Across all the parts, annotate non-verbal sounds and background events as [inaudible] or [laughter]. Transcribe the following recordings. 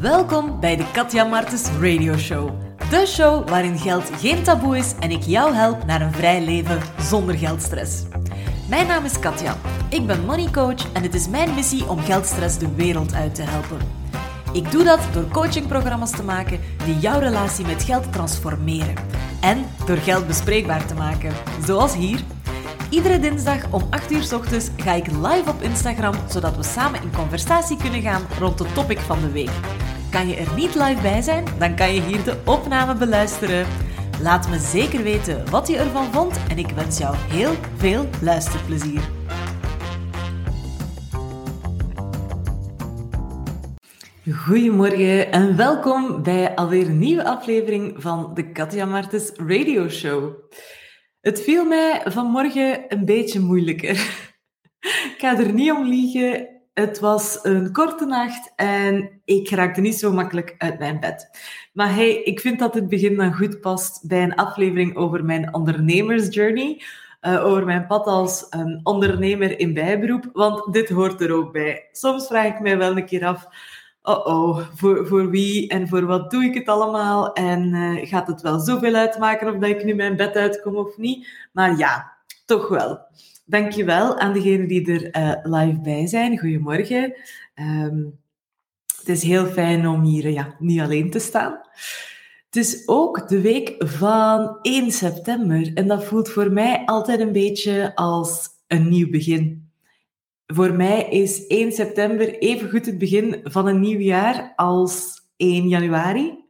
Welkom bij de Katja Martens Radio Show. De show waarin geld geen taboe is en ik jou help naar een vrij leven zonder geldstress. Mijn naam is Katja. Ik ben money coach en het is mijn missie om geldstress de wereld uit te helpen. Ik doe dat door coachingprogramma's te maken die jouw relatie met geld transformeren. En door geld bespreekbaar te maken, zoals hier. Iedere dinsdag om 8 uur s ochtends ga ik live op Instagram, zodat we samen in conversatie kunnen gaan rond de topic van de week. Kan je er niet live bij zijn? Dan kan je hier de opname beluisteren. Laat me zeker weten wat je ervan vond en ik wens jou heel veel luisterplezier. Goedemorgen en welkom bij alweer een nieuwe aflevering van de Katja Martens Radio Show. Het viel mij vanmorgen een beetje moeilijker. Ik ga er niet om liegen. Het was een korte nacht en ik raakte niet zo makkelijk uit mijn bed. Maar hey, ik vind dat het begin dan goed past bij een aflevering over mijn ondernemersjourney. Uh, over mijn pad als um, ondernemer in bijberoep, want dit hoort er ook bij. Soms vraag ik mij wel een keer af, oh oh, voor, voor wie en voor wat doe ik het allemaal? En uh, gaat het wel zoveel uitmaken of dat ik nu mijn bed uitkom of niet? Maar ja, toch wel. Dankjewel aan degenen die er uh, live bij zijn. Goedemorgen. Um, het is heel fijn om hier ja, niet alleen te staan. Het is ook de week van 1 september en dat voelt voor mij altijd een beetje als een nieuw begin. Voor mij is 1 september even goed het begin van een nieuw jaar als 1 januari.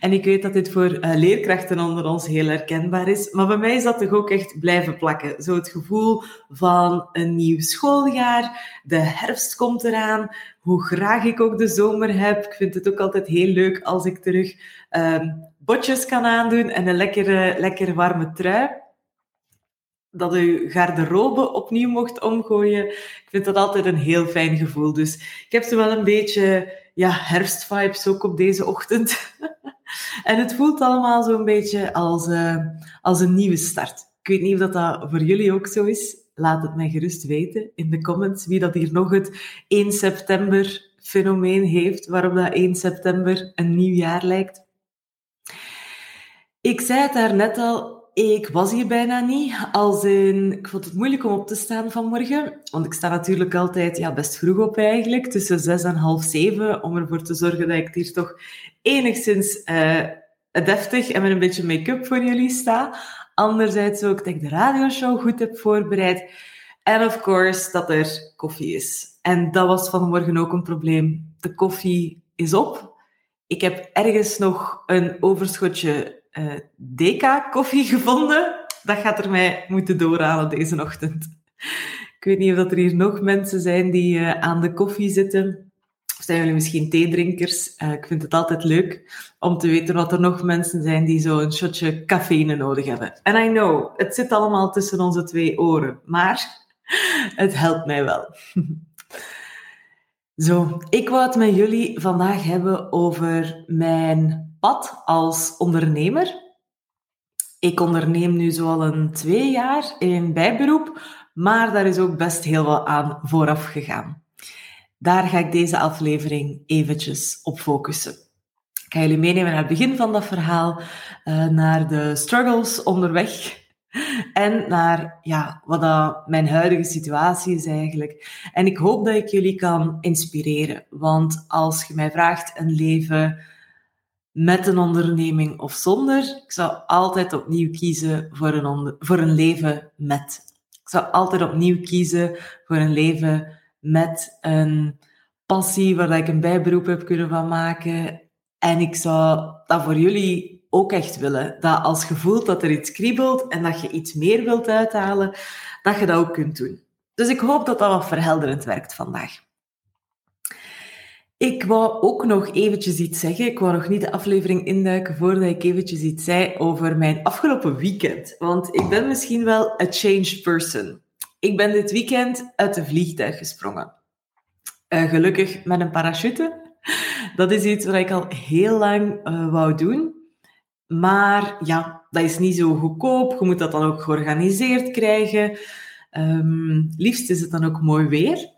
En ik weet dat dit voor uh, leerkrachten onder ons heel herkenbaar is, maar bij mij is dat toch ook echt blijven plakken. Zo het gevoel van een nieuw schooljaar, de herfst komt eraan, hoe graag ik ook de zomer heb. Ik vind het ook altijd heel leuk als ik terug uh, botjes kan aandoen en een lekkere, lekker warme trui dat u garderobe opnieuw mocht omgooien. Ik vind dat altijd een heel fijn gevoel. Dus ik heb zo wel een beetje ja, herfstvibes ook op deze ochtend. [laughs] en het voelt allemaal zo'n beetje als, uh, als een nieuwe start. Ik weet niet of dat, voor jullie ook zo is. Laat het mij gerust weten in de comments wie dat hier nog het 1 september fenomeen heeft, waarop dat 1 september een nieuw jaar lijkt. Ik zei het daar net al, ik was hier bijna niet. Als in, ik vond het moeilijk om op te staan vanmorgen. Want ik sta natuurlijk altijd ja, best vroeg op eigenlijk. Tussen zes en half zeven. Om ervoor te zorgen dat ik hier toch enigszins uh, deftig en met een beetje make-up voor jullie sta. Anderzijds ook dat ik de radioshow goed heb voorbereid. En of course dat er koffie is. En dat was vanmorgen ook een probleem. De koffie is op. Ik heb ergens nog een overschotje uh, eh, Deka-koffie gevonden. Dat gaat er mij moeten doorhalen deze ochtend. Ik weet niet of er hier nog mensen zijn die uh, aan de koffie zitten. Of zijn jullie misschien theedrinkers? Uh, ik vind het altijd leuk om te weten wat er nog mensen zijn die zo een shotje cafeïne nodig hebben. En I know, het zit allemaal tussen onze twee oren, maar het helpt mij wel. [laughs] Zo, ik wou het met jullie vandaag hebben over mijn pad als ondernemer. Ik onderneem nu zoal een twee jaar in bijberoep, maar daar is ook best heel wat aan vooraf gegaan. Daar ga ik deze aflevering eventjes op focussen. Ik ga jullie meenemen naar het begin van dat verhaal, eh, naar de struggles onderweg en naar ja, wat dat mijn huidige situatie is eigenlijk. En ik hoop dat ik jullie kan inspireren, want als je mij vraagt een leven met een onderneming of zonder. Ik zou altijd opnieuw kiezen voor een, voor een leven met. Ik zou altijd opnieuw kiezen voor een leven met een passie waar ik een bijberoep heb kunnen van maken. En ik zou dat voor jullie ook echt willen. Dat als je voelt dat er iets kriebelt en dat je iets meer wilt uithalen, dat je dat ook kunt doen. Dus ik hoop dat dat wat verhelderend werkt vandaag. Ik wou ook nog eventjes iets zeggen. Ik wou nog niet de aflevering induiken voordat ik eventjes iets zei over mijn afgelopen weekend. Want ik ben misschien wel a changed person. Ik ben dit weekend uit de vliegtuig gesprongen. Uh, gelukkig met een parachute. Dat is iets wat ik al heel lang uh, wou doen. Maar ja, dat is niet zo goedkoop. Je moet dat dan ook georganiseerd krijgen. Um, liefst is het dan ook mooi weer.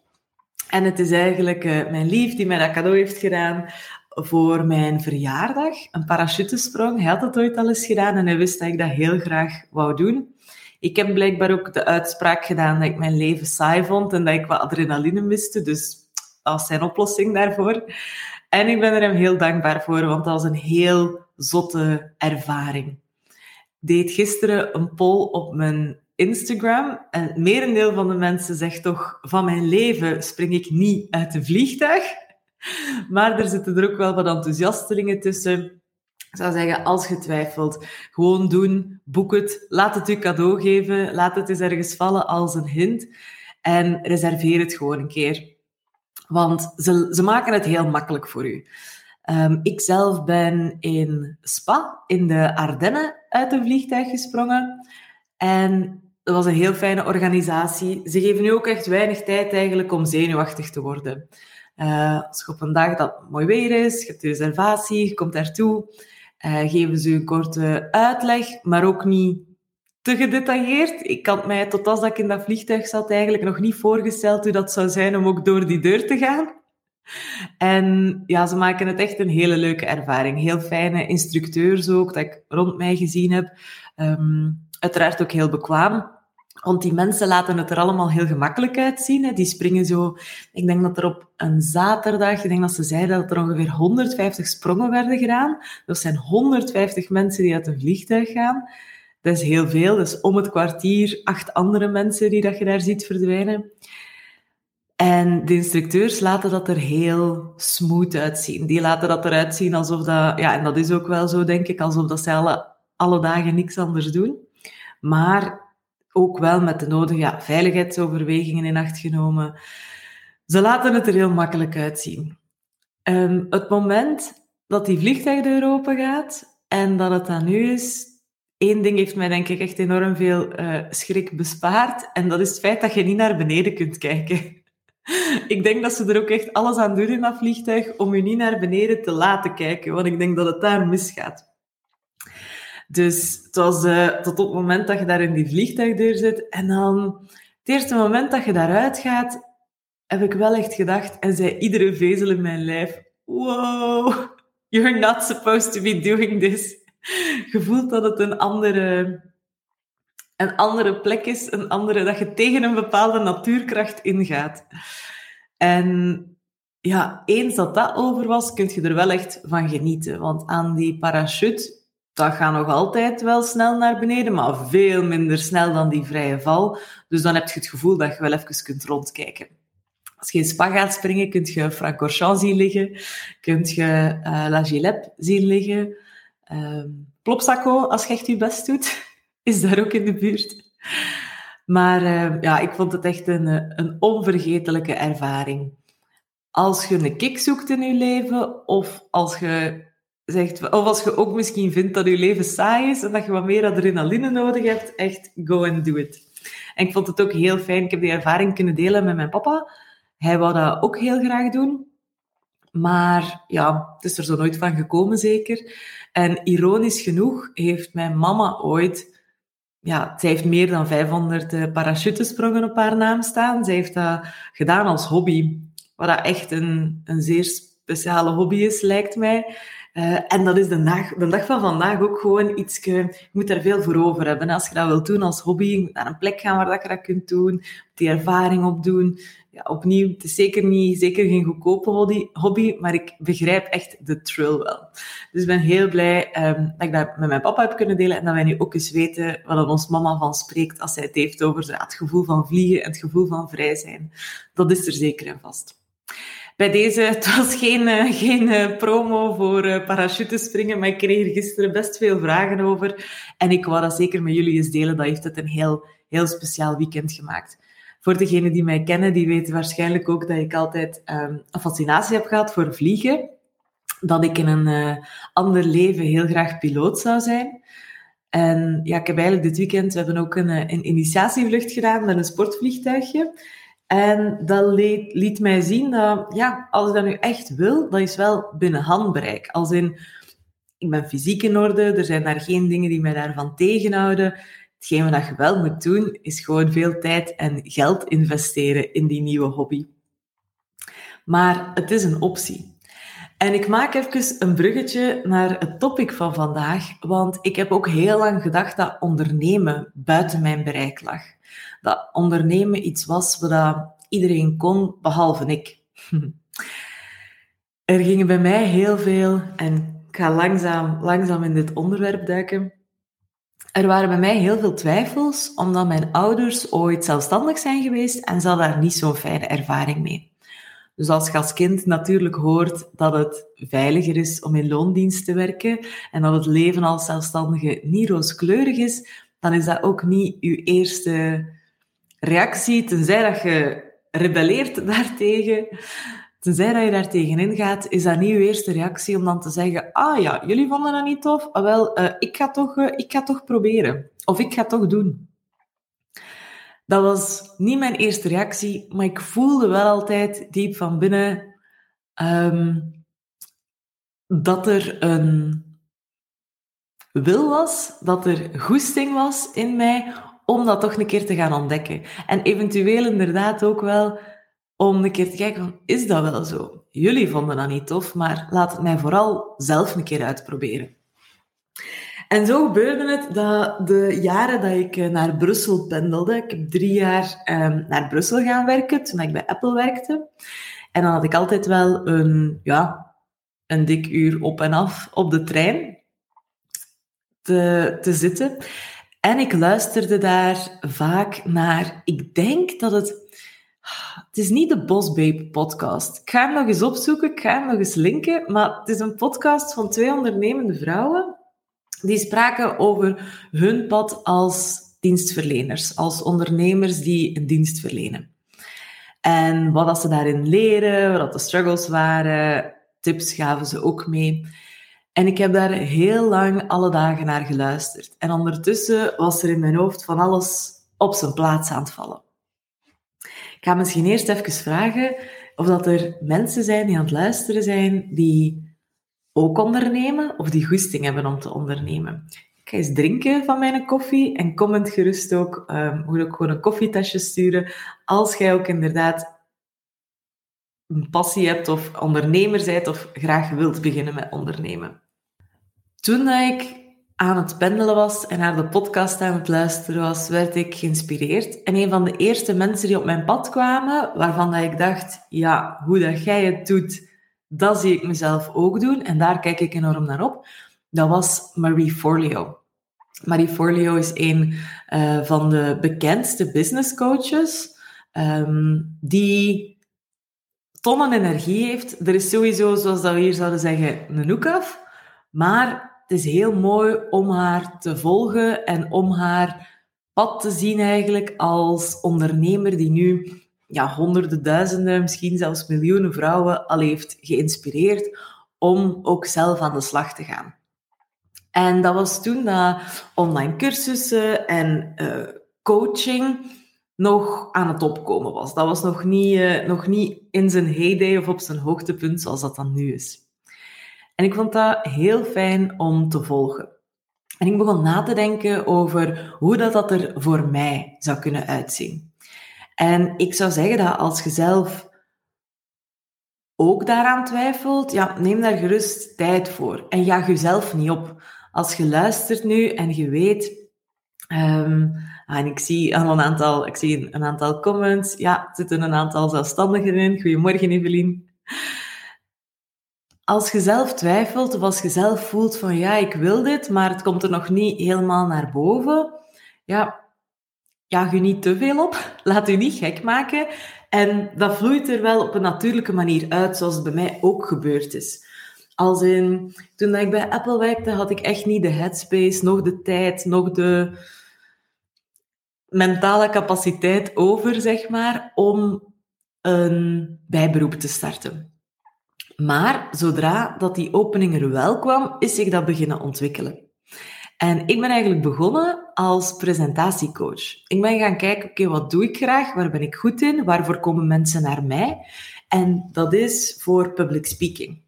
En het is eigenlijk uh, mijn lief die mij dat cadeau heeft gedaan voor mijn verjaardag een parachutesprong. Hij had het ooit al eens gedaan en hij wist dat ik dat heel graag wou doen. Ik heb blijkbaar ook de uitspraak gedaan dat ik mijn leven saai vond en dat ik wat adrenaline miste. Dus was zijn oplossing daarvoor. En ik ben er hem heel dankbaar voor, want dat was een heel zotte ervaring. Deed gisteren een poll op mijn Instagram en merendeel van de mensen zegt toch van mijn leven spring ik niet uit een vliegtuig. [laughs] Maar er zitten er ook wel wat enthousiastelingen tussen. Ik zou zeggen, als je twijfelt, gewoon doen, boek het, laat het je cadeau geven, laat het eens ergens vallen als een hint en reserveer het gewoon een keer. Want ze, ze maken het heel makkelijk voor u. Um, ik zelf ben in Spa, in de Ardennen, uit een vliegtuig gesprongen. En dat was een heel fijne organisatie. Ze geven nu ook echt weinig tijd eigenlijk om zenuwachtig te worden. Uh, als je op een dag dat mooi weer is, je hebt de reservatie, je komt daartoe, uh, geven ze een korte uitleg, maar ook niet te gedetailleerd. Ik had mij, tot als ik in dat vliegtuig zat, eigenlijk nog niet voorgesteld hoe dat zou zijn om ook door die deur te gaan. En ja, ze maken het echt een hele leuke ervaring. Heel fijne instructeurs ook, dat ik rond mij gezien heb. Um, uiteraard ook heel bekwaam. Want die mensen laten het er allemaal heel gemakkelijk uitzien. Hè. Die springen zo... Ik denk dat er op een zaterdag, ik denk dat ze zeiden dat er ongeveer 150 sprongen werden gedaan. Dat zijn 150 mensen die uit een vliegtuig gaan. Dat is heel veel. Dus om het kwartier acht andere mensen die dat je daar ziet verdwijnen. En de instructeurs laten dat er heel smooth uitzien. Die laten dat eruit zien alsof dat... Ja, en dat is ook wel zo, denk ik, alsof dat ze alle, alle dagen niks anders doen. Maar ook wel met de nodige veiligheidsoverwegingen in acht genomen. Ze laten het er heel makkelijk uitzien. Um, het moment dat die vliegtuigdeur open gaat en dat het dan nu is, één ding heeft mij denk ik echt enorm veel uh, schrik bespaard. En dat is het feit dat je niet naar beneden kunt kijken. [laughs] ik denk dat ze er ook echt alles aan doen in dat vliegtuig om je niet naar beneden te laten kijken, want ik denk dat het daar misgaat. Dus het was uh, tot op het moment dat je daar in die vliegtuigdeur zit. En dan, het eerste moment dat je daaruit gaat, heb ik wel echt gedacht, en zei iedere vezel in mijn lijf, wow, you're not supposed to be doing this. Je voelt dat het een andere, een andere plek is, een andere, dat je tegen een bepaalde natuurkracht ingaat. En ja, eens dat dat over was, kun je er wel echt van genieten. Want aan die parachute dat gaat nog altijd wel snel naar beneden, maar veel minder snel dan die vrije val. Dus dan heb je het gevoel dat je wel even kunt rondkijken. Als je in Spa gaat springen, kun je Francorchamps zien liggen, kun je uh, La Gilette zien liggen. Uh, als je echt je best doet, [laughs] is daar ook in de buurt. Maar uh, ja, ik vond het echt een, een onvergetelijke ervaring. Als je een kick zoekt in je leven, of als je zegt, of als je ook misschien vindt dat je leven saai is en dat je wat meer adrenaline nodig hebt, echt go and do it. En ik vond het ook heel fijn. Ik heb die ervaring kunnen delen met mijn papa. Hij wou dat ook heel graag doen. Maar ja, het is er zo nooit van gekomen, zeker. En ironisch genoeg heeft mijn mama ooit... Ja, zij heeft meer dan 500 uh, parachutesprongen op haar naam staan. Zij heeft dat gedaan als hobby. Wat dat echt een, een zeer speciale hobby is, lijkt mij. Uh, en dat is de dag, de dag van vandaag ook gewoon iets, je moet er veel voor over hebben. Als je dat wilt doen als hobby, naar een plek gaan waar dat je dat kunt doen, die ervaring opdoen. Ja, opnieuw, het is zeker, niet, zeker geen goedkope hobby, maar ik begrijp echt de thrill wel. Dus ik ben heel blij um, dat ik dat met mijn papa heb kunnen delen en dat wij nu ook eens weten wat ons mama van spreekt als zij het heeft over het gevoel van vliegen en het gevoel van vrij zijn. Dat is er zeker en vast bij deze, het was geen, eh, geen eh, promo voor uh, parachutespringen, maar ik kreeg er gisteren best veel vragen over. En ik wou dat zeker met jullie eens delen. Dat heeft het een heel, heel speciaal weekend gemaakt. Voor degenen die mij kennen, die weten waarschijnlijk ook dat ik altijd um, een fascinatie heb gehad voor vliegen. Dat ik in een ander leven heel graag piloot zou zijn. En ja, ik heb eigenlijk dit weekend, we hebben ook een, een initiatievlucht gedaan met een sportvliegtuigje. En dat liet, mij zien dat, ja, als ik dat nu echt wil, dat is wel binnen handbereik. Als in, ik ben fysiek in orde, er zijn daar geen dingen die mij daarvan tegenhouden. Hetgeen wat je wel moet doen, is gewoon veel tijd en geld investeren in die nieuwe hobby. Maar het is een optie. En ik maak even een bruggetje naar het topic van vandaag, want ik heb ook heel lang gedacht dat ondernemen buiten mijn bereik lag. Dat ondernemen iets was wat iedereen kon, behalve ik. [laughs] Er gingen bij mij heel veel, en ik ga langzaam, langzaam in dit onderwerp duiken. Er waren bij mij heel veel twijfels, omdat mijn ouders ooit zelfstandig zijn geweest en ze hadden daar niet zo'n fijne ervaring mee. Dus als je als kind natuurlijk hoort dat het veiliger is om in loondienst te werken en dat het leven als zelfstandige niet rooskleurig is, dan is dat ook niet je eerste reactie, tenzij dat je rebelleert [laughs] daartegen. Tenzij dat je daar tegenin gaat, is dat niet je eerste reactie om dan te zeggen, ah ja, jullie vonden dat niet tof? Ah, wel, uh, ik, ga toch, uh, ik ga toch proberen. Of ik ga toch doen. Dat was niet mijn eerste reactie, maar ik voelde wel altijd diep van binnen um, dat er een wil was, dat er goesting was in mij om dat toch een keer te gaan ontdekken. En eventueel inderdaad ook wel om een keer te kijken van, is dat wel zo? Jullie vonden dat niet tof, maar laat het mij vooral zelf een keer uitproberen. En zo gebeurde het dat de jaren dat ik eh, naar Brussel pendelde, ik heb drie jaar um, naar Brussel gaan werken, toen ik bij Apple werkte. En dan had ik altijd wel een, ja, een dik uur op en af op de trein te, te zitten. En ik luisterde daar vaak naar, ik denk dat het, het is niet de Boss Babe podcast. Ik ga hem nog eens opzoeken, ik ga hem nog eens linken, maar het is een podcast van twee ondernemende vrouwen die spraken over hun pad als dienstverleners, als ondernemers die een dienst verlenen. En wat ze daarin leren, wat de struggles waren, tips gaven ze ook mee. En ik heb daar heel lang alle dagen naar geluisterd. En ondertussen was er in mijn hoofd van alles op zijn plaats aan het vallen. Ik ga misschien eerst even vragen of dat er mensen zijn die aan het luisteren zijn die ook ondernemen of die goesting hebben om te ondernemen. Ik ga eens drinken van mijn koffie en comment gerust ook, um, moet ook gewoon een koffietasje sturen als jij ook inderdaad een passie hebt of ondernemer bent of graag wilt beginnen met ondernemen. Toen ik aan het pendelen was en naar de podcast aan het luisteren was, werd ik geïnspireerd. En een van de eerste mensen die op mijn pad kwamen, waarvan dat ik dacht, ja, hoe dat jij het doet, dat zie ik mezelf ook doen. En daar kijk ik enorm naar op. Dat was Marie Forleo. Marie Forleo is een uh, van de bekendste business coaches um, die tonnen energie heeft. Er is sowieso, zoals dat we hier zouden zeggen, een hoek af. Maar het is heel mooi om haar te volgen en om haar pad te zien eigenlijk als ondernemer die nu ja, honderden, duizenden, misschien zelfs miljoenen vrouwen al heeft geïnspireerd om ook zelf aan de slag te gaan. En dat was toen dat online cursussen en uh, coaching nog aan het opkomen was. Dat was nog niet, uh, nog niet in zijn heyday of op zijn hoogtepunt zoals dat dan nu is. En ik vond dat heel fijn om te volgen. En ik begon na te denken over hoe dat, dat er voor mij zou kunnen uitzien. En ik zou zeggen dat als je zelf ook daaraan twijfelt, ja, neem daar gerust tijd voor. En jaag jezelf niet op. Als je luistert nu en je weet... Um, en ik zie een aantal, ik zie een aantal comments. Ja, er zitten een aantal zelfstandigen in. Goedemorgen, Evelien als je zelf twijfelt of als je zelf voelt van ja, ik wil dit, maar het komt er nog niet helemaal naar boven, ja, jaag je niet te veel op, [laughs] laat je niet gek maken. En dat vloeit er wel op een natuurlijke manier uit, zoals het bij mij ook gebeurd is. Als in, toen ik bij Apple werkte, had ik echt niet de headspace, nog de tijd, nog de mentale capaciteit over, zeg maar, om een bijberoep te starten. Maar zodra dat die opening er wel kwam, is zich dat beginnen ontwikkelen. En ik ben eigenlijk begonnen als presentatiecoach. Ik ben gaan kijken, oké, wat doe ik graag? Waar ben ik goed in? Waarvoor komen mensen naar mij? En dat is voor public speaking.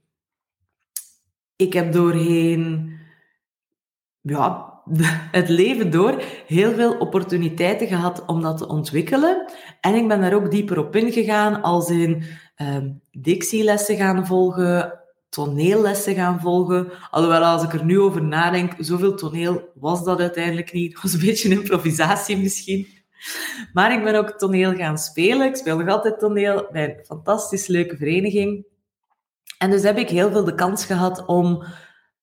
Ik heb doorheen ja, [laughs] het leven door heel veel opportuniteiten gehad om dat te ontwikkelen. En ik ben daar ook dieper op ingegaan, als in um, dictielessen gaan volgen, toneellessen gaan volgen. Alhoewel, als ik er nu over nadenk, zoveel toneel was dat uiteindelijk niet. Het was een beetje improvisatie misschien. Maar ik ben ook toneel gaan spelen. Ik speel nog altijd toneel bij een fantastisch leuke vereniging. En dus heb ik heel veel de kans gehad om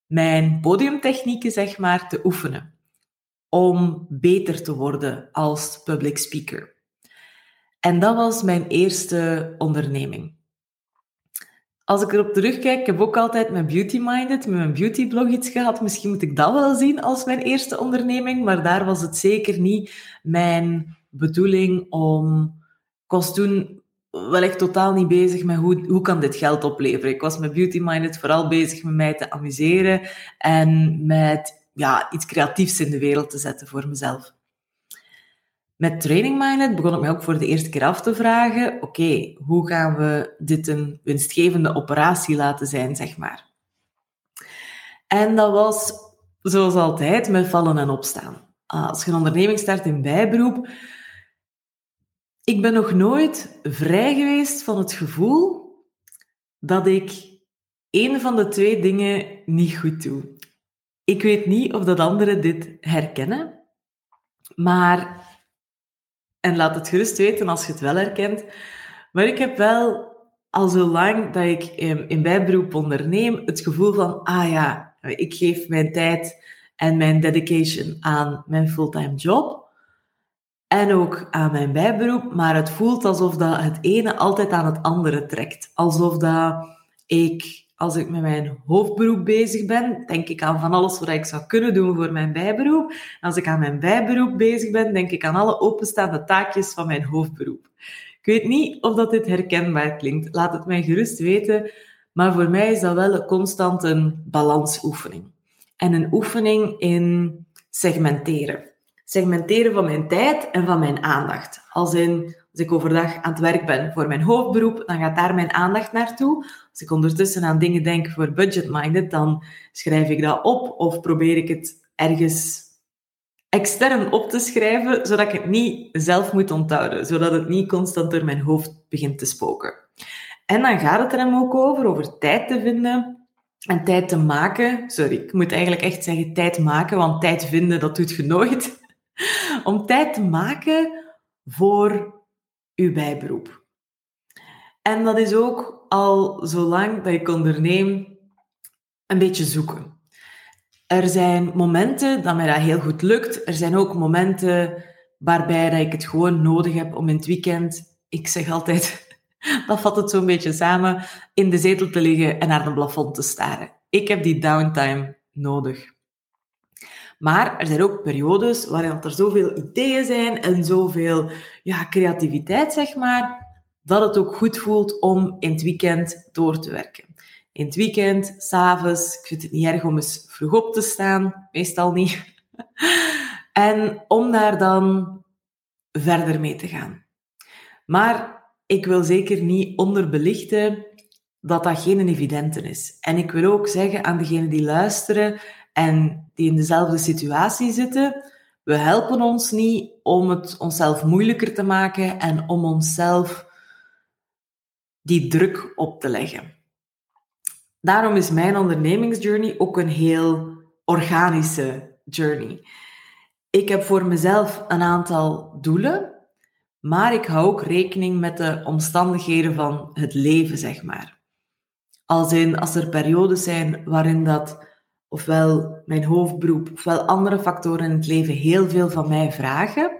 mijn podiumtechnieken, zeg maar, te oefenen. Om beter te worden als public speaker. En dat was mijn eerste onderneming. Als ik erop terugkijk, ik heb ook altijd mijn Beauty Minded, met mijn beautyblog iets gehad. Misschien moet ik dat wel zien als mijn eerste onderneming, maar daar was het zeker niet mijn bedoeling om... Ik was toen wel echt totaal niet bezig met hoe, hoe kan dit geld opleveren. Ik was met Beauty Minded vooral bezig met mij te amuseren en met ja, iets creatiefs in de wereld te zetten voor mezelf. Met Training Minded begon ik mij ook voor de eerste keer af te vragen: oké, hoe gaan we dit een winstgevende operatie laten zijn, zeg maar. En dat was, zoals altijd, met vallen en opstaan. Als je een onderneming start in bijberoep, ik ben nog nooit vrij geweest van het gevoel dat ik een van de twee dingen niet goed doe. Ik weet niet of dat anderen dit herkennen, maar en laat het gerust weten als je het wel herkent. Maar ik heb wel al zo lang dat ik in bijberoep onderneem, het gevoel van, ah ja, ik geef mijn tijd en mijn dedication aan mijn fulltime job. En ook aan mijn bijberoep, maar het voelt alsof dat het ene altijd aan het andere trekt. Alsof dat ik als ik met mijn hoofdberoep bezig ben, denk ik aan van alles wat ik zou kunnen doen voor mijn bijberoep. als ik aan mijn bijberoep bezig ben, denk ik aan alle openstaande taakjes van mijn hoofdberoep. Ik weet niet of dat dit herkenbaar klinkt. Laat het mij gerust weten. Maar voor mij is dat wel constant een balansoefening. En een oefening in segmenteren. Segmenteren van mijn tijd en van mijn aandacht. Als in, als ik overdag aan het werk ben voor mijn hoofdberoep, dan gaat daar mijn aandacht naartoe. Als ik ondertussen aan dingen denk voor budget-minded, dan schrijf ik dat op of probeer ik het ergens extern op te schrijven, zodat ik het niet zelf moet onthouden, zodat het niet constant door mijn hoofd begint te spoken. En dan gaat het er hem ook over, over tijd te vinden en tijd te maken. Sorry, ik moet eigenlijk echt zeggen tijd maken, want tijd vinden, dat doet je nooit. [laughs] Om tijd te maken voor uw bijberoep. En dat is ook al zolang dat ik onderneem een beetje zoeken. Er zijn momenten dat mij dat heel goed lukt. Er zijn ook momenten waarbij dat ik het gewoon nodig heb om in het weekend, ik zeg altijd, [laughs] dat vat het zo'n beetje samen, in de zetel te liggen en naar een plafond te staren. Ik heb die downtime nodig. Maar er zijn ook periodes waarin er zoveel ideeën zijn en zoveel ja, creativiteit, zeg maar, dat het ook goed voelt om in het weekend door te werken. In het weekend, s'avonds, ik vind het niet erg om eens vroeg op te staan, meestal niet. [laughs] en om daar dan verder mee te gaan. Maar ik wil zeker niet onderbelichten dat dat geen evidente is. En ik wil ook zeggen aan degenen die luisteren en die in dezelfde situatie zitten, we helpen ons niet om het onszelf moeilijker te maken en om onszelf die druk op te leggen. Daarom is mijn ondernemingsjourney ook een heel organische journey. Ik heb voor mezelf een aantal doelen, maar ik hou ook rekening met de omstandigheden van het leven, zeg maar. Als in, als er periodes zijn waarin dat ofwel mijn hoofdberoep, ofwel andere factoren in het leven heel veel van mij vragen,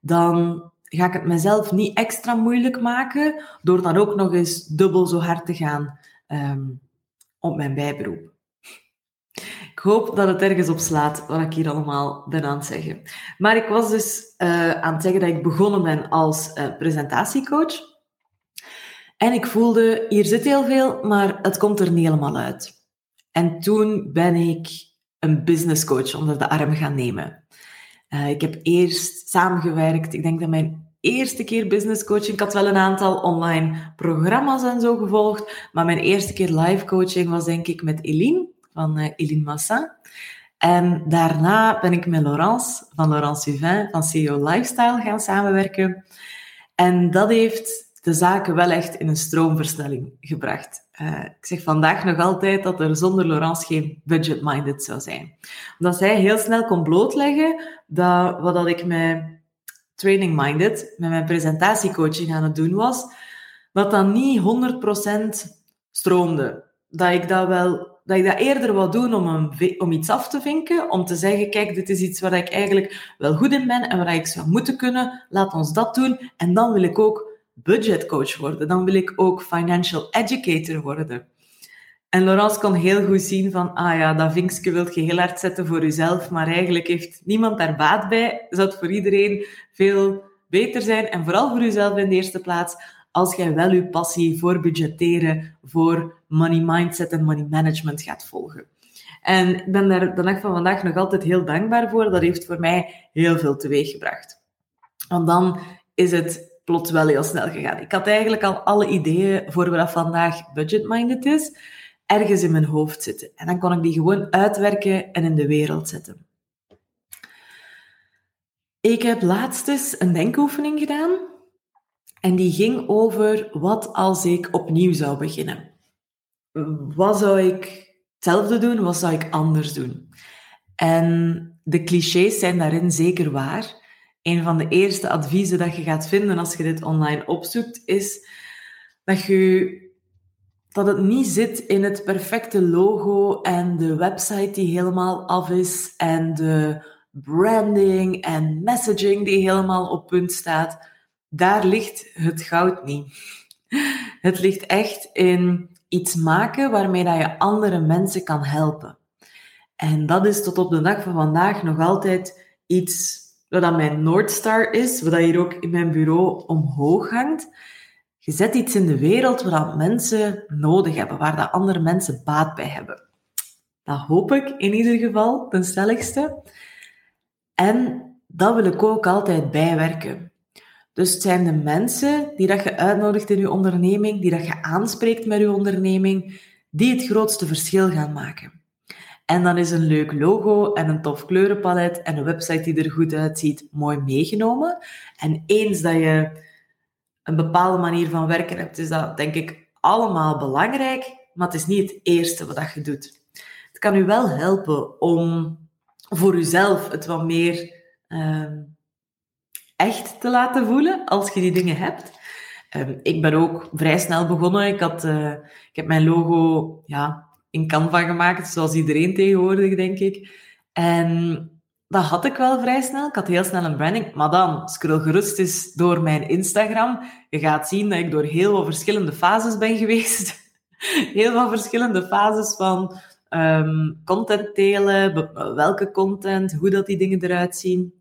dan ga ik het mezelf niet extra moeilijk maken door dan ook nog eens dubbel zo hard te gaan um, op mijn bijberoep. Ik hoop dat het ergens op slaat wat ik hier allemaal ben aan het zeggen. Maar ik was dus uh, aan het zeggen dat ik begonnen ben als uh, presentatiecoach. En ik voelde, hier zit heel veel, maar het komt er niet helemaal uit. En toen ben ik een business coach onder de arm gaan nemen. Uh, ik heb eerst samengewerkt. Ik denk dat mijn eerste keer business coaching. Ik had wel een aantal online programma's en zo gevolgd. Maar mijn eerste keer live coaching was denk ik met Eline van uh, Eline Massin. En daarna ben ik met Laurence van Laurence Suvin van CEO Lifestyle gaan samenwerken. En dat heeft de zaken wel echt in een stroomversnelling gebracht. Uh, ik zeg vandaag nog altijd dat er zonder Laurence geen budget-minded zou zijn. Omdat zij heel snel kon blootleggen dat wat dat ik met training-minded, met mijn presentatiecoaching aan het doen was, dat dat niet 100% stroomde. Dat ik dat wel dat ik dat eerder wil doen om, om iets af te vinken, om te zeggen, kijk, dit is iets waar ik eigenlijk wel goed in ben en waar ik zou moeten kunnen, laat ons dat doen. En dan wil ik ook budgetcoach worden. Dan wil ik ook financial educator worden. En Laurence kon heel goed zien van, ah ja, dat vinkje wilt je heel hard zetten voor jezelf, maar eigenlijk heeft niemand daar baat bij. Zou het voor iedereen veel beter zijn, en vooral voor jezelf in de eerste plaats, als jij wel je passie voor budgetteren, voor money mindset en money management gaat volgen. En ik ben daar de dag van vandaag nog altijd heel dankbaar voor. Dat heeft voor mij heel veel teweeg gebracht. Want dan is het plots wel heel snel gegaan. Ik had eigenlijk al alle ideeën voor wat vandaag budget-minded is, ergens in mijn hoofd zitten. En dan kon ik die gewoon uitwerken en in de wereld zetten. Ik heb laatst eens een denkoefening gedaan. En die ging over wat als ik opnieuw zou beginnen. Wat zou ik hetzelfde doen? Wat zou ik anders doen? En de clichés zijn daarin zeker waar een van de eerste adviezen dat je gaat vinden als je dit online opzoekt, is dat, je, dat het niet zit in het perfecte logo en de website die helemaal af is en de branding en messaging die helemaal op punt staat. Daar ligt het goud niet. Het ligt echt in iets maken waarmee dat je andere mensen kan helpen. En dat is tot op de dag van vandaag nog altijd iets dat mijn Noordstar is, wat hier ook in mijn bureau omhoog hangt. Je zet iets in de wereld wat mensen nodig hebben, waar dat andere mensen baat bij hebben. Dat hoop ik in ieder geval, ten stelligste. En dat wil ik ook altijd bijwerken. Dus het zijn de mensen die dat je uitnodigt in je onderneming, die dat je aanspreekt met je onderneming, die het grootste verschil gaan maken. En dan is een leuk logo en een tof kleurenpalet en een website die er goed uitziet mooi meegenomen. En eens dat je een bepaalde manier van werken hebt, is dat denk ik allemaal belangrijk, maar het is niet het eerste wat je doet. Het kan u wel helpen om voor uzelf het wat meer ehm, echt te laten voelen als je die dingen hebt. Um, ik ben ook vrij snel begonnen. Ik, had, uh, ik heb mijn logo ja, in Canva gemaakt, zoals iedereen tegenwoordig, denk ik. En dat had ik wel vrij snel. Ik had heel snel een branding. Maar dan, scroll gerust eens door mijn Instagram. Je gaat zien dat ik door heel veel verschillende fases ben geweest. [laughs] heel veel verschillende fases van um, content delen, welke content, hoe dat die dingen eruit zien.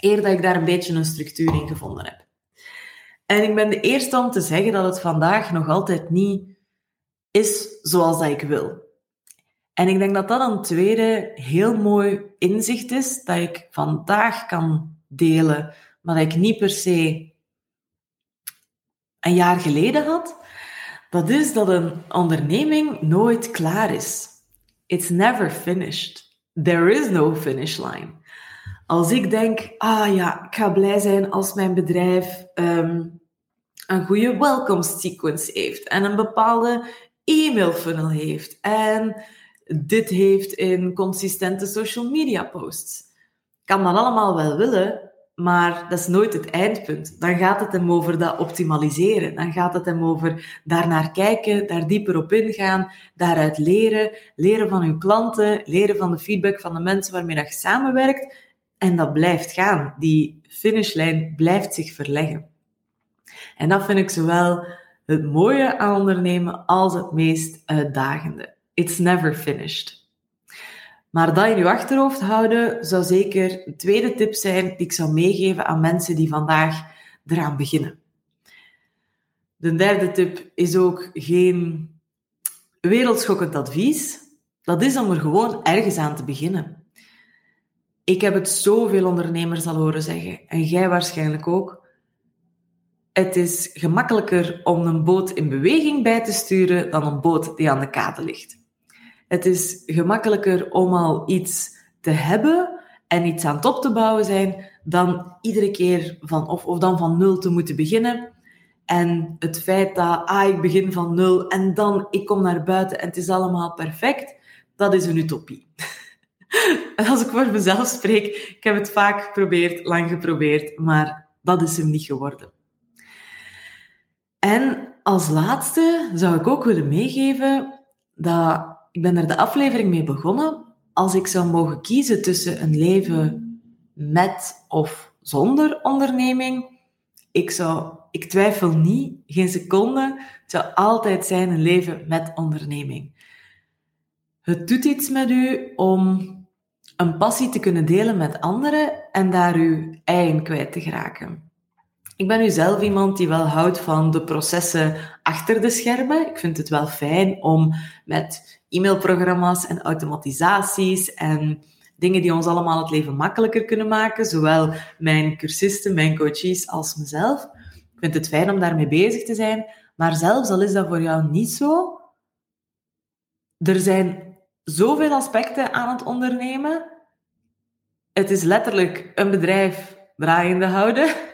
Eer dat ik daar een beetje een structuur in gevonden heb. En ik ben de eerste om te zeggen dat het vandaag nog altijd niet is zoals dat ik wil. En ik denk dat dat een tweede heel mooi inzicht is dat ik vandaag kan delen, maar dat ik niet per se een jaar geleden had. Dat is dat een onderneming nooit klaar is. It's never finished. There is no finish line. Als ik denk, ah ja, ik ga blij zijn als mijn bedrijf ehm, een goede welcome sequence heeft en een bepaalde e-mail funnel heeft en dit heeft in consistente social media posts. Kan dat allemaal wel willen, maar dat is nooit het eindpunt. Dan gaat het hem over dat optimaliseren. Dan gaat het hem over daarnaar kijken, daar dieper op ingaan, daaruit leren, leren van uw klanten, leren van de feedback van de mensen waarmee je samenwerkt. En dat blijft gaan. Die finishlijn blijft zich verleggen. En dat vind ik zowel het mooie aan ondernemen als het meest uitdagende. It's never finished. Maar dat in je achterhoofd houden zou zeker een tweede tip zijn die ik zou meegeven aan mensen die vandaag eraan beginnen. De derde tip is ook geen wereldschokkend advies. Dat is om er gewoon ergens aan te beginnen. Ik heb het zoveel ondernemers al horen zeggen, en jij waarschijnlijk ook het is gemakkelijker om een boot in beweging bij te sturen dan een boot die aan de kade ligt. Het is gemakkelijker om al iets te hebben en iets aan top te bouwen zijn, dan iedere keer van, of, of dan van nul te moeten beginnen. En het feit dat, ah, ik begin van nul en dan ik kom naar buiten en het is allemaal perfect, dat is een utopie. en [laughs] als ik voor mezelf spreek, ik heb het vaak geprobeerd, lang geprobeerd, maar dat is hem niet geworden. En als laatste zou ik ook willen meegeven dat ik ben er de aflevering mee begonnen. Als ik zou mogen kiezen tussen een leven met of zonder onderneming, ik, zou, ik twijfel niet, geen seconde, het zou altijd zijn een leven met onderneming. Het doet iets met u om een passie te kunnen delen met anderen en daar uw eigen kwijt te geraken. Ik ben nu zelf iemand die wel houdt van de processen achter de schermen. Ik vind het wel fijn om met e-mailprogramma's en automatisaties en dingen die ons allemaal het leven makkelijker kunnen maken, zowel mijn cursisten, mijn coaches als mezelf. Ik vind het fijn om daarmee bezig te zijn, maar zelfs al is dat voor jou niet zo, er zijn zoveel aspecten aan het ondernemen. Het is letterlijk een bedrijf draaiende houden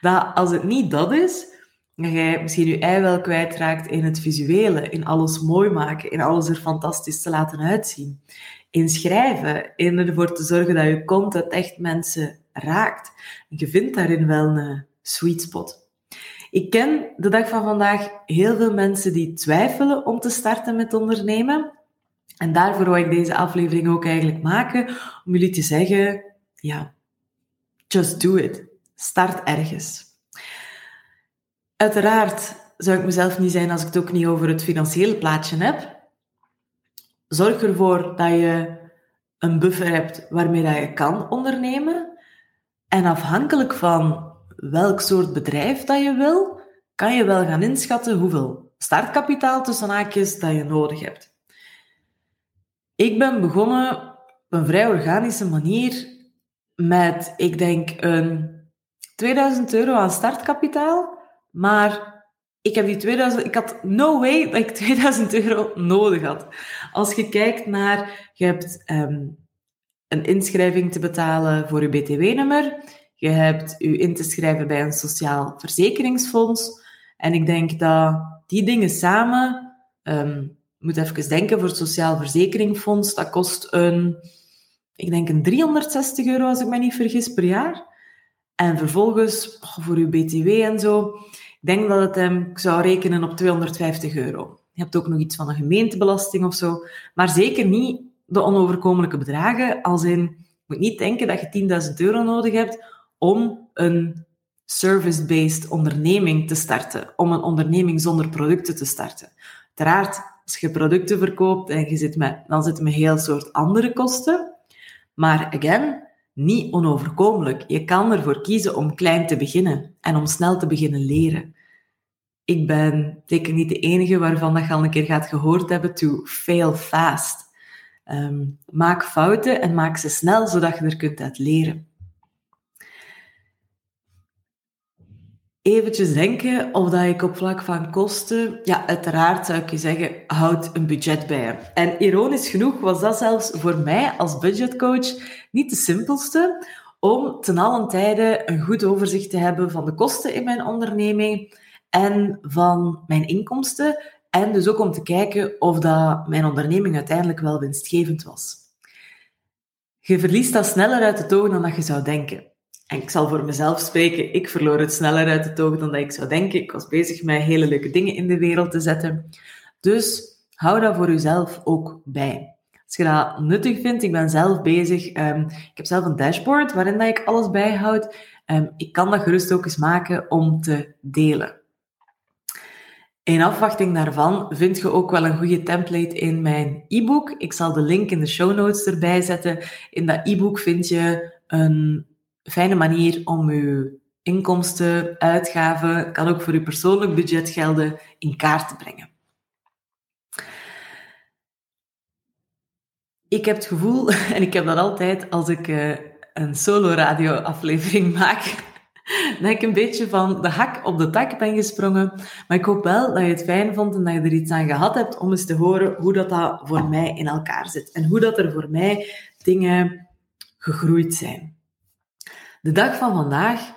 dat als het niet dat is, dat jij misschien je ei wel kwijtraakt in het visuele, in alles mooi maken, in alles er fantastisch te laten uitzien. In schrijven, in ervoor te zorgen dat je content echt mensen raakt. Je vindt daarin wel een sweet spot. Ik ken de dag van vandaag heel veel mensen die twijfelen om te starten met ondernemen. En daarvoor wil ik deze aflevering ook eigenlijk maken, om jullie te zeggen, ja, just do it. Start ergens. Uiteraard zou ik mezelf niet zijn als ik het ook niet over het financiële plaatje heb. Zorg ervoor dat je een buffer hebt waarmee dat je kan ondernemen. En afhankelijk van welk soort bedrijf dat je wil, kan je wel gaan inschatten hoeveel startkapitaal tussen haakjes dat je nodig hebt. Ik ben begonnen op een vrij organische manier met, ik denk, een 2000 euro aan startkapitaal, maar ik heb die 2000, ik had no way dat ik [laughs] 2000 euro nodig had. Als je kijkt naar, je hebt ehm, een inschrijving te betalen voor je BTW-nummer, je hebt je in te schrijven bij een sociaal verzekeringsfonds, en ik denk dat die dingen samen, um, moet even denken, voor het sociaal verzekeringsfonds, dat kost een, ik denk een 360 euro als ik me niet vergis per jaar. En vervolgens, voor uw BTW en zo, ik denk dat het hem, ik zou rekenen op 250 euro. Je hebt ook nog iets van een gemeentebelasting of zo, maar zeker niet de onoverkomelijke bedragen. Als in, je moet niet denken dat je 10.000 euro nodig hebt om een service-based onderneming te starten, om een onderneming zonder producten te starten. Uiteraard, als je producten verkoopt en je zit met, dan zit met heel soort andere kosten. Maar again, niet onoverkomelijk. Je kan ervoor kiezen om klein te beginnen en om snel te beginnen leren. Ik ben zeker niet de enige waarvan dat je al een keer gaat gehoord hebben to fail fast. Ehm, maak fouten en maak ze snel, zodat je er kunt uit leren. eventjes denken of dat ik op vlak van kosten, ja, uiteraard zou ik je zeggen, houd een budget bij. En ironisch genoeg was dat zelfs voor mij als budgetcoach niet de simpelste om ten allen tijde een goed overzicht te hebben van de kosten in mijn onderneming en van mijn inkomsten. En dus ook om te kijken of dat mijn onderneming uiteindelijk wel winstgevend was. Je verliest dat sneller uit het oog dan dat je zou denken. En ik zal voor mezelf spreken, ik verloor het sneller uit het oog dan dat ik zou denken. Ik was bezig met hele leuke dingen in de wereld te zetten. Dus hou dat voor jezelf ook bij. Als je dat nuttig vindt, ik ben zelf bezig. Um, ik heb zelf een dashboard waarin dat ik alles bijhoud. Um, ik kan dat gerust ook eens maken om te delen. In afwachting daarvan vind je ook wel een goede template in mijn e-book. Ik zal de link in de show notes erbij zetten. In dat e-book vind je een fijne manier om uw inkomsten, uitgaven, kan ook voor uw persoonlijk budget gelden, in kaart te brengen. Ik heb het gevoel, [laughs] en ik heb dat altijd als ik uh, een solo radio aflevering [laughs] maak, dat ik een beetje van de hak op de tak ben gesprongen. Maar ik hoop wel dat je het fijn vond en dat je er iets aan gehad hebt om eens te horen hoe dat, dat voor mij in elkaar zit. En hoe dat er voor mij dingen gegroeid zijn. De dag van vandaag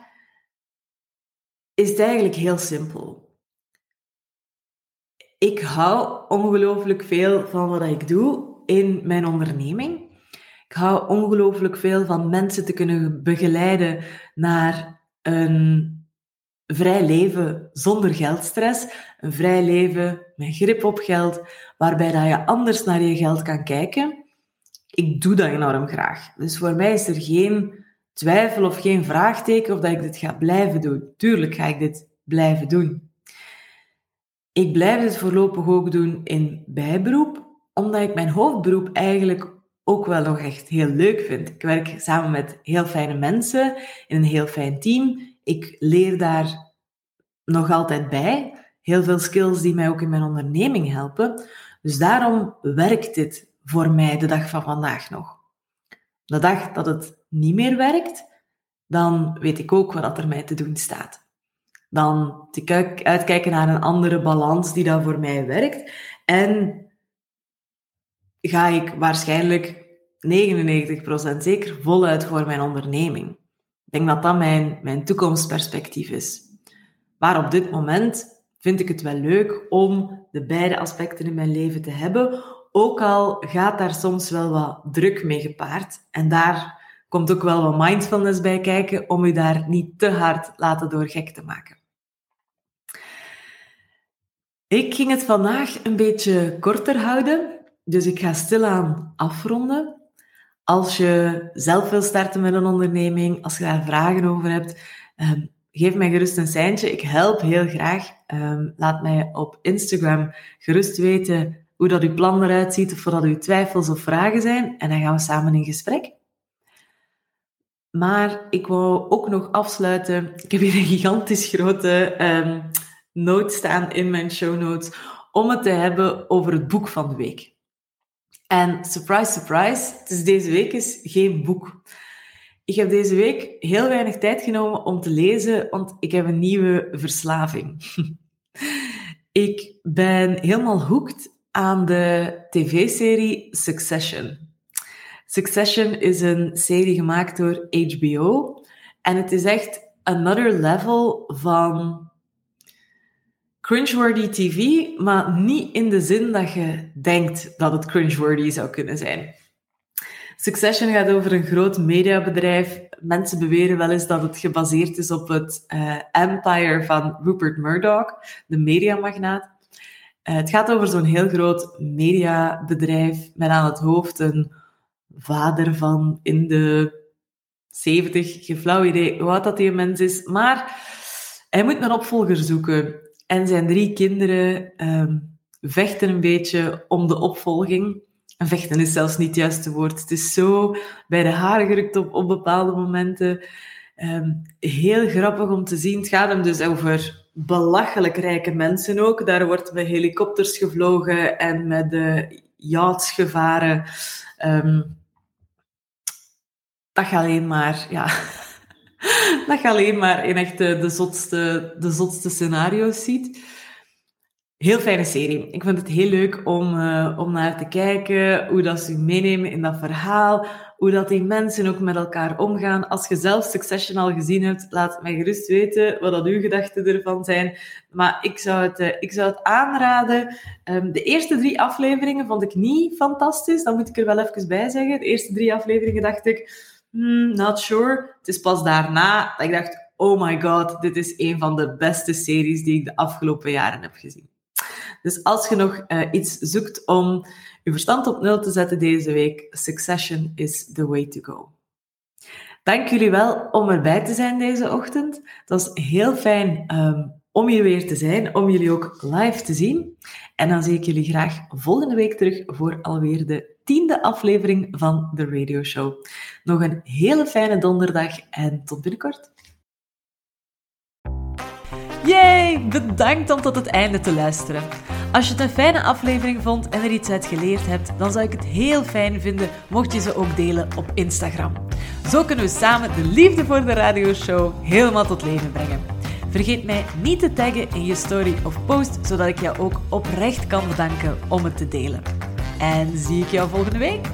is het eigenlijk heel simpel. Ik hou ongelooflijk veel van wat ik doe in mijn onderneming. Ik hou ongelooflijk veel van mensen te kunnen begeleiden naar een vrij leven zonder geldstress, een vrij leven met grip op geld, waarbij dat je anders naar je geld kan kijken. Ik doe dat enorm graag. Dus voor mij is er geen twijfel of geen vraagteken of dat ik dit ga blijven doen. Tuurlijk ga ik dit blijven doen. Ik blijf dit voorlopig ook doen in bijberoep, omdat ik mijn hoofdberoep eigenlijk ook wel nog echt heel leuk vind. Ik werk samen met heel fijne mensen in een heel fijn team. Ik leer daar nog altijd bij. Heel veel skills die mij ook in mijn onderneming helpen. Dus daarom werkt dit voor mij de dag van vandaag nog. De dag dat het niet meer werkt, dan weet ik ook wat er mij te doen staat. Dan te uitkijken naar een andere balans die dan voor mij werkt. En ga ik waarschijnlijk 99% zeker voluit voor mijn onderneming. Ik denk dat dat mijn, mijn toekomstperspectief is. Maar op dit moment vind ik het wel leuk om de beide aspecten in mijn leven te hebben, ook al gaat daar soms wel wat druk mee gepaard. En daar komt ook wel wat mindfulness bij kijken om je daar niet te hard laten door gek te maken. Ik ging het vandaag een beetje korter houden, dus ik ga stilaan afronden. Als je zelf wil starten met een onderneming, als je daar vragen over hebt, ehm, geef mij gerust een seintje. Ik help heel graag. Ehm, laat mij op Instagram gerust weten hoe dat uw plan eruit ziet of wat uw twijfels of vragen zijn. En dan gaan we samen in gesprek. Maar ik wou ook nog afsluiten. Ik heb hier een gigantisch grote um, note staan in mijn show notes om het te hebben over het boek van de week. En surprise, surprise, het is deze week is geen boek. Ik heb deze week heel weinig tijd genomen om te lezen, want ik heb een nieuwe verslaving. [laughs] ik ben helemaal hooked aan de tv-serie Succession. Succession is een serie gemaakt door HBO en het is echt another level van cringeworthy TV, maar niet in de zin dat je denkt dat het cringeworthy zou kunnen zijn. Succession gaat over een groot mediabedrijf. Mensen beweren wel eens dat het gebaseerd is op het uh, empire van Rupert Murdoch, de mediamagnaat. Uh, het gaat over zo'n heel groot mediabedrijf met aan het hoofd een vader van in de 70, geen flauw idee hoe oud dat die mens is, maar hij moet een opvolger zoeken. En zijn drie kinderen um, vechten een beetje om de opvolging. En vechten is zelfs niet het juiste woord. Het is zo bij de haren gerukt op, op bepaalde momenten. Um, heel grappig om te zien. Het gaat hem dus over belachelijk rijke mensen ook. Daar wordt met helikopters gevlogen en met de yachts gevaren. Um, dat je alleen maar, ja, [laughs] dat je alleen maar in echt de, de, zotste, de zotste scenario's ziet. Heel fijne serie. Ik vind het heel leuk om, uh, om naar te kijken, hoe dat ze meenemen in dat verhaal, hoe dat die mensen ook met elkaar omgaan. Als je zelf Succession al gezien hebt, laat mij gerust weten wat dat uw gedachten ervan zijn. Maar ik zou het, uh, ik zou het aanraden. Um, de eerste drie afleveringen vond ik niet fantastisch, dat moet ik er wel even bij zeggen. De eerste drie afleveringen dacht ik, hmm, not sure. Het is pas daarna dat ik dacht, oh my god, dit is een van de beste series die ik de afgelopen jaren heb gezien. Dus als je nog uh, iets zoekt om je verstand op nul te zetten deze week, Succession is the way to go. Dank jullie wel om erbij te zijn deze ochtend. Het was heel fijn um, om hier weer te zijn, om jullie ook live te zien. En dan zie ik jullie graag volgende week terug voor alweer de tiende aflevering van de Radio Show. Nog een hele fijne donderdag en tot binnenkort. Yay! Bedankt om tot het einde te luisteren. Als je het een fijne aflevering vond en er iets uit geleerd hebt, dan zou ik het heel fijn vinden mocht je ze ook delen op Instagram. Zo kunnen we samen de liefde voor de radioshow helemaal tot leven brengen. Vergeet mij niet te taggen in je story of post, zodat ik jou ook oprecht kan bedanken om het te delen. En zie ik jou volgende week.